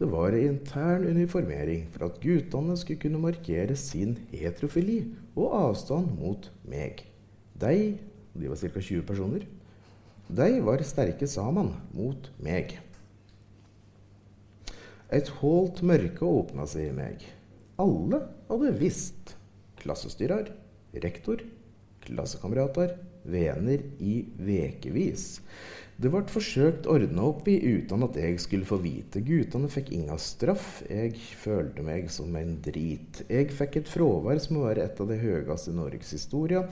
S4: Det var en intern uniformering for at guttene skulle kunne markere sin heterofili og avstand mot meg. De, de var ca. 20 personer, de var sterke sammen mot meg. Et hålt mørke åpna seg i meg. Alle hadde visst. Klassestyrer, rektor, klassekamerater, venner i vekevis. Det ble forsøkt ordna opp i uten at jeg skulle få vite. Guttene fikk ingen straff. Jeg følte meg som en drit. Jeg fikk et fravær som må være et av de høyeste i norgeshistoria.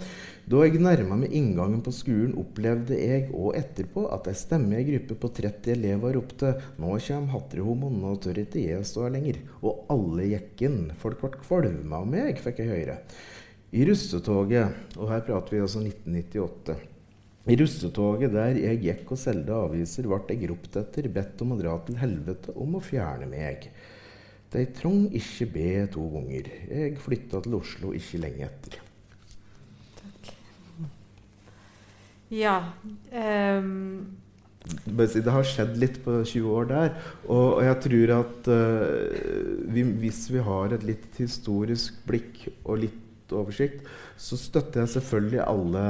S4: Da jeg nærma meg inngangen på skolen, opplevde jeg òg etterpå at ei stemme i gruppe på 30 elever ropte 'Nå kjem hatrehomoen, nå tør ikke jeg stå her lenger'. Og alle gikk inn. Folk ble kvalma av meg, fikk jeg høre. I russetoget, og her prater vi altså 1998 i russetoget der jeg gikk og solgte aviser, ble jeg ropt etter, bedt om å dra til helvete, om å fjerne meg. De trong ikke be to ganger. Jeg flytta til Oslo ikke lenge etter.
S2: Takk. Ja um
S4: det har skjedd litt på 20 år der. Og, jeg tror at uh, vi, hvis vi har et litt historisk blikk og litt oversikt, så støtter jeg selvfølgelig alle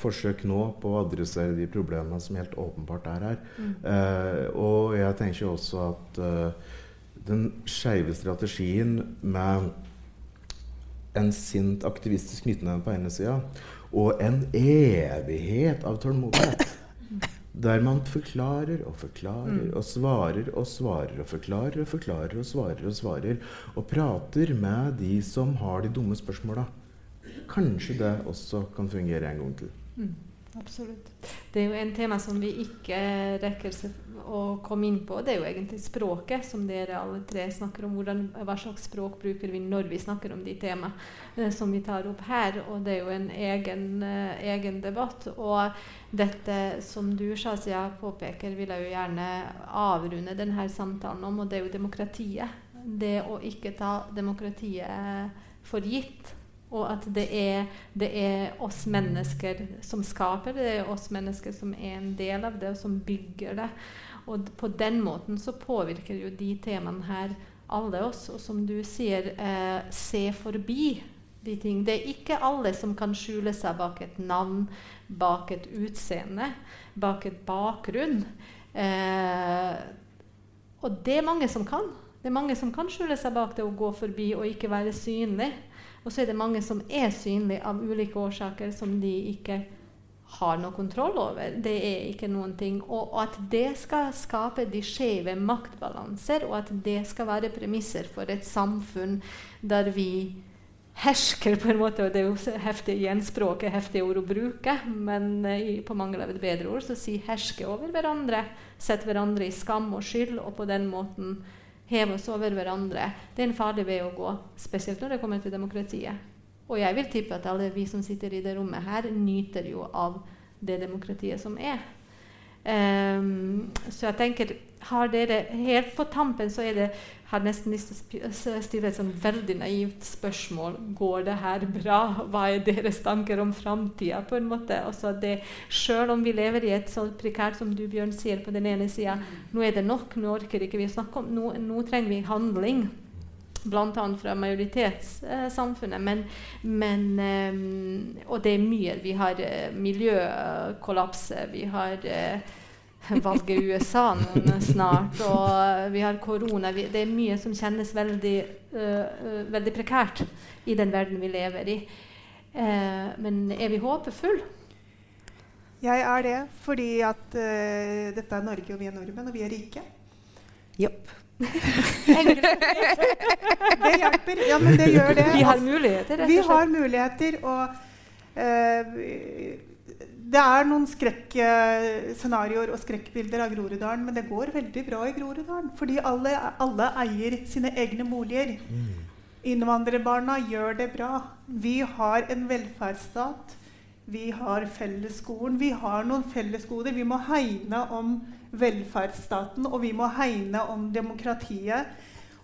S4: forsøk nå på å adressere de problemene som helt åpenbart er her. Mm. Eh, og jeg tenker også at eh, den skeive strategien med en sint aktivistisk knyttneve på ene sida og en evighet av tålmodighet der man forklarer og forklarer mm. og svarer og svarer og forklarer og forklarer og svarer og svarer og prater med de som har de dumme spørsmåla. Kanskje det også kan fungere en gang til.
S2: Absolutt. Det er jo en tema som vi ikke rekker å komme inn på. Det er jo egentlig språket, som dere alle tre snakker om. Hvordan, hva slags språk bruker vi når vi snakker om de temaene eh, som vi tar opp her. Og det er jo en egen, eh, egen debatt. Og dette som du, Shazia, påpeker, vil jeg jo gjerne avrunde denne samtalen om, og det er jo demokratiet. Det å ikke ta demokratiet for gitt og at det er, det er, oss mennesker som skaper det, det er oss mennesker som er en del av det, og som bygger det. Og på den måten så påvirker jo de temaene her alle oss. Og som du sier, eh, se forbi de ting. Det er ikke alle som kan skjule seg bak et navn, bak et utseende, bak et bakgrunn. Eh, og det er mange som kan. Det er mange som kan skjule seg bak det å gå forbi og ikke være synlig. Og så er det mange som er synlige av ulike årsaker som de ikke har noe kontroll over. Det er ikke noen ting. Og, at det skal skape de skjeve maktbalanser, og at det skal være premisser for et samfunn der vi hersker, på en måte. og Det er jo heftig gjenspråket, heftig ord å bruke, men i, på mangel av et bedre ord så si 'herske over hverandre'. Sette hverandre i skam og skyld, og på den måten heve oss over hverandre, det er en farlig vei å gå. Spesielt når det kommer til demokratiet. Og jeg vil tippe at alle vi som sitter i det rommet her, nyter jo av det demokratiet som er. Um, så jeg tenker har dere Helt på tampen så er det har nesten lyst til å stille et sånn veldig naivt spørsmål. Går det her bra? Hva er deres tanker om framtida? Altså Sjøl om vi lever i et så prekært som du Bjørn sier på den ene sida, nå er det nok, nå orker ikke vi snakke om, nå, nå trenger vi handling. Bl.a. fra majoritetssamfunnet. Men, men um, Og det er mye. Vi har uh, miljøkollapse. Vi har (laughs) valget i USA snart, og vi har korona. det er mye som kjennes veldig, uh, veldig prekært i den verden vi lever i. Uh, men er vi håpefulle?
S5: Jeg er det, fordi at uh, dette er Norge, og vi er nordmenn, og vi er rike.
S3: Jopp.
S5: Det hjelper. Ja, men det gjør det.
S2: Vi har muligheter.
S5: Vi har muligheter, og det er noen skrekkscenarioer og skrekkbilder av Groruddalen, men det går veldig bra i Groruddalen. Fordi alle, alle eier sine egne boliger. Mm. Innvandrerbarna gjør det bra. Vi har en velferdsstat. Vi har fellesskolen. Vi har noen fellesgoder. Vi må hegne om velferdsstaten, og vi må hegne om demokratiet.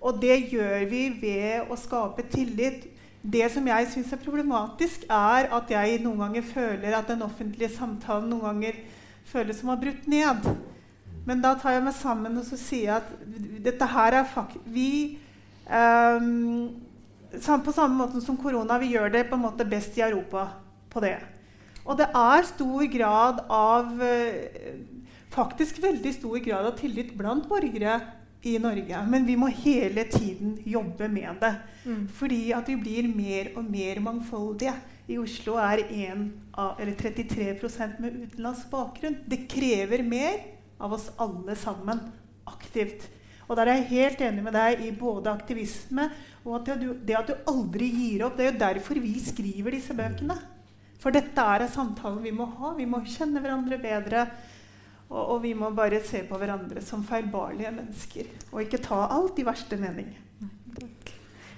S5: Og det gjør vi ved å skape tillit det som jeg syns er problematisk, er at jeg noen ganger føler at den offentlige samtalen noen ganger føles som har brutt ned. Men da tar jeg meg sammen og så sier at dette her er fakt... Vi um, På samme måte som korona, vi gjør det på en måte best i Europa på det. Og det er stor grad av uh, Faktisk veldig stor grad av tillit blant borgere i Norge. Men vi må hele tiden jobbe med det. Mm. Fordi at vi blir mer og mer mangfoldige. I Oslo er 1 av, 33% med utenlandsk bakgrunn. Det krever mer av oss alle sammen aktivt. Og der er jeg helt enig med deg i både aktivisme og at du, det at du aldri gir opp. Det er jo derfor vi skriver disse bøkene. For dette er en samtale vi må ha. Vi må kjenne hverandre bedre. Og, og vi må bare se på hverandre som feilbarlige mennesker. Og ikke ta alt i verste mening.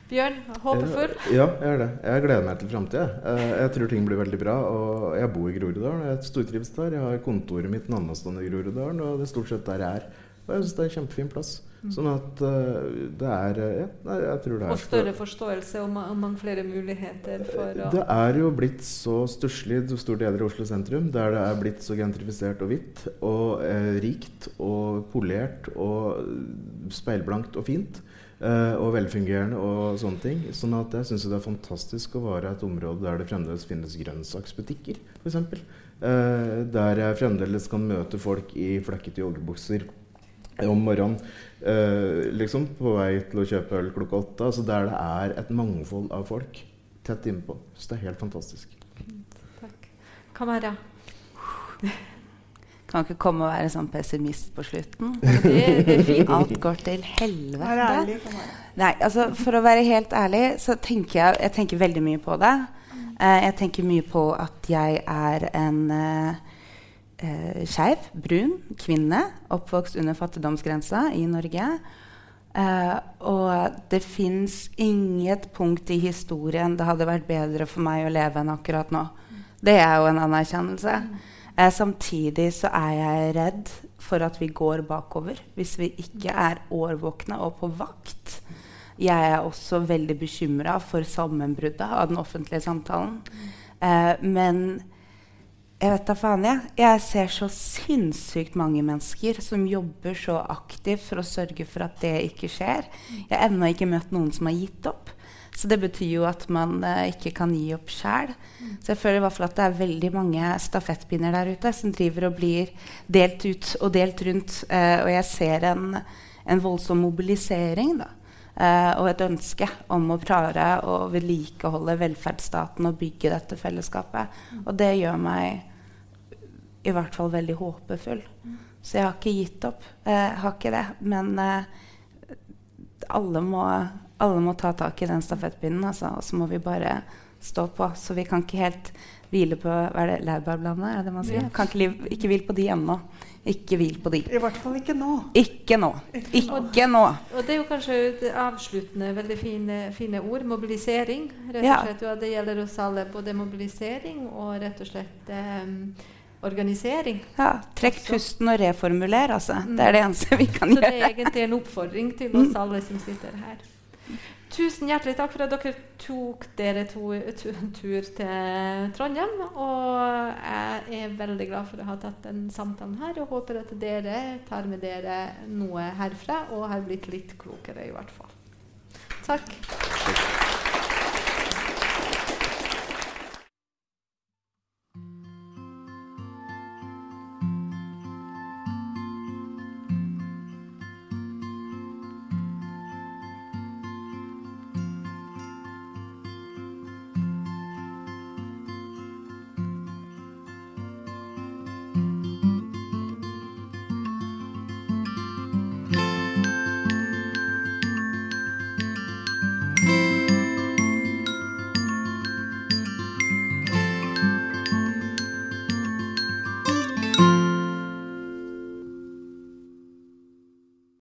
S2: Bjørn, håpefull?
S4: Ja, jeg er det. Jeg gleder meg til framtida. Eh, jeg tror ting blir veldig bra. Og jeg bor i Groruddalen. Jeg stortrives der. Jeg har kontoret mitt Nannestad i Groruddalen, og det er stort sett der jeg er. Og jeg syns det er en kjempefin plass. Mm. Sånn at uh, det er ja, jeg tror det er
S2: Og større forståelse og mange flere muligheter for
S4: å Det er jo blitt så stusslig store deler av Oslo sentrum, der det er blitt så gentrifisert og hvitt og eh, rikt og polert og speilblankt og fint. Uh, og velfungerende og sånne ting. Sånn at jeg syns det er fantastisk å være et område der det fremdeles finnes grønnsaksbutikker, f.eks. Uh, der jeg fremdeles kan møte folk i flekkete joggebukser om morgenen. Eh, liksom på vei til å kjøpe øl klokka åtte. Altså der det er et mangfold av folk tett innpå. Så det er helt fantastisk.
S2: Takk. Kamara. (laughs)
S3: Kan ikke komme og være sånn pessimist på slutten. (laughs) Det, Alt går til helvete. Nei, altså For å være helt ærlig så tenker jeg, jeg tenker veldig mye på det. Uh, jeg tenker mye på at jeg er en uh, uh, skeiv, brun kvinne oppvokst under fattigdomsgrensa i Norge. Eh, og det fins inget punkt i historien det hadde vært bedre for meg å leve enn akkurat nå. Det er jo en anerkjennelse. Eh, samtidig så er jeg redd for at vi går bakover hvis vi ikke er årvåkne og på vakt. Jeg er også veldig bekymra for sammenbruddet av den offentlige samtalen. Eh, men jeg vet da faen, jeg. Jeg ser så sinnssykt mange mennesker som jobber så aktivt for å sørge for at det ikke skjer. Jeg har ennå ikke møtt noen som har gitt opp. Så det betyr jo at man eh, ikke kan gi opp sjæl. Så jeg føler i hvert fall at det er veldig mange stafettpinner der ute som driver og blir delt ut og delt rundt. Eh, og jeg ser en, en voldsom mobilisering da. Eh, og et ønske om å klare å vedlikeholde velferdsstaten og bygge dette fellesskapet. Og det gjør meg i hvert fall veldig håpefull. Så jeg har ikke gitt opp. Jeg eh, har ikke det. Men eh, alle må alle må ta tak i den stafettpinnen, altså, og så må vi bare stå på. Så vi kan ikke helt hvile på hva er det, laurbærbladene, Er det man sier? Kan ikke, ikke hvile på de ennå. Ikke hvil på de.
S5: I hvert fall ikke nå.
S3: Ikke nå. Ikke nå.
S2: Og det er jo kanskje et avsluttende veldig fine, fine, ord. Mobilisering. rett og slett. Ja. Det gjelder oss alle. Både mobilisering og rett og slett um, organisering.
S3: Ja, Trekk pusten og reformuler, altså. Mm. Det er det eneste vi kan
S2: Så
S3: gjøre.
S2: Så det er egentlig en oppfordring til oss mm. alle som sitter her. Tusen hjertelig takk for at dere tok dere to, to, tur til Trondheim. Og jeg er veldig glad for å ha tatt den samtalen her, og håper at dere tar med dere noe herfra og har blitt litt klokere, i hvert fall. Takk.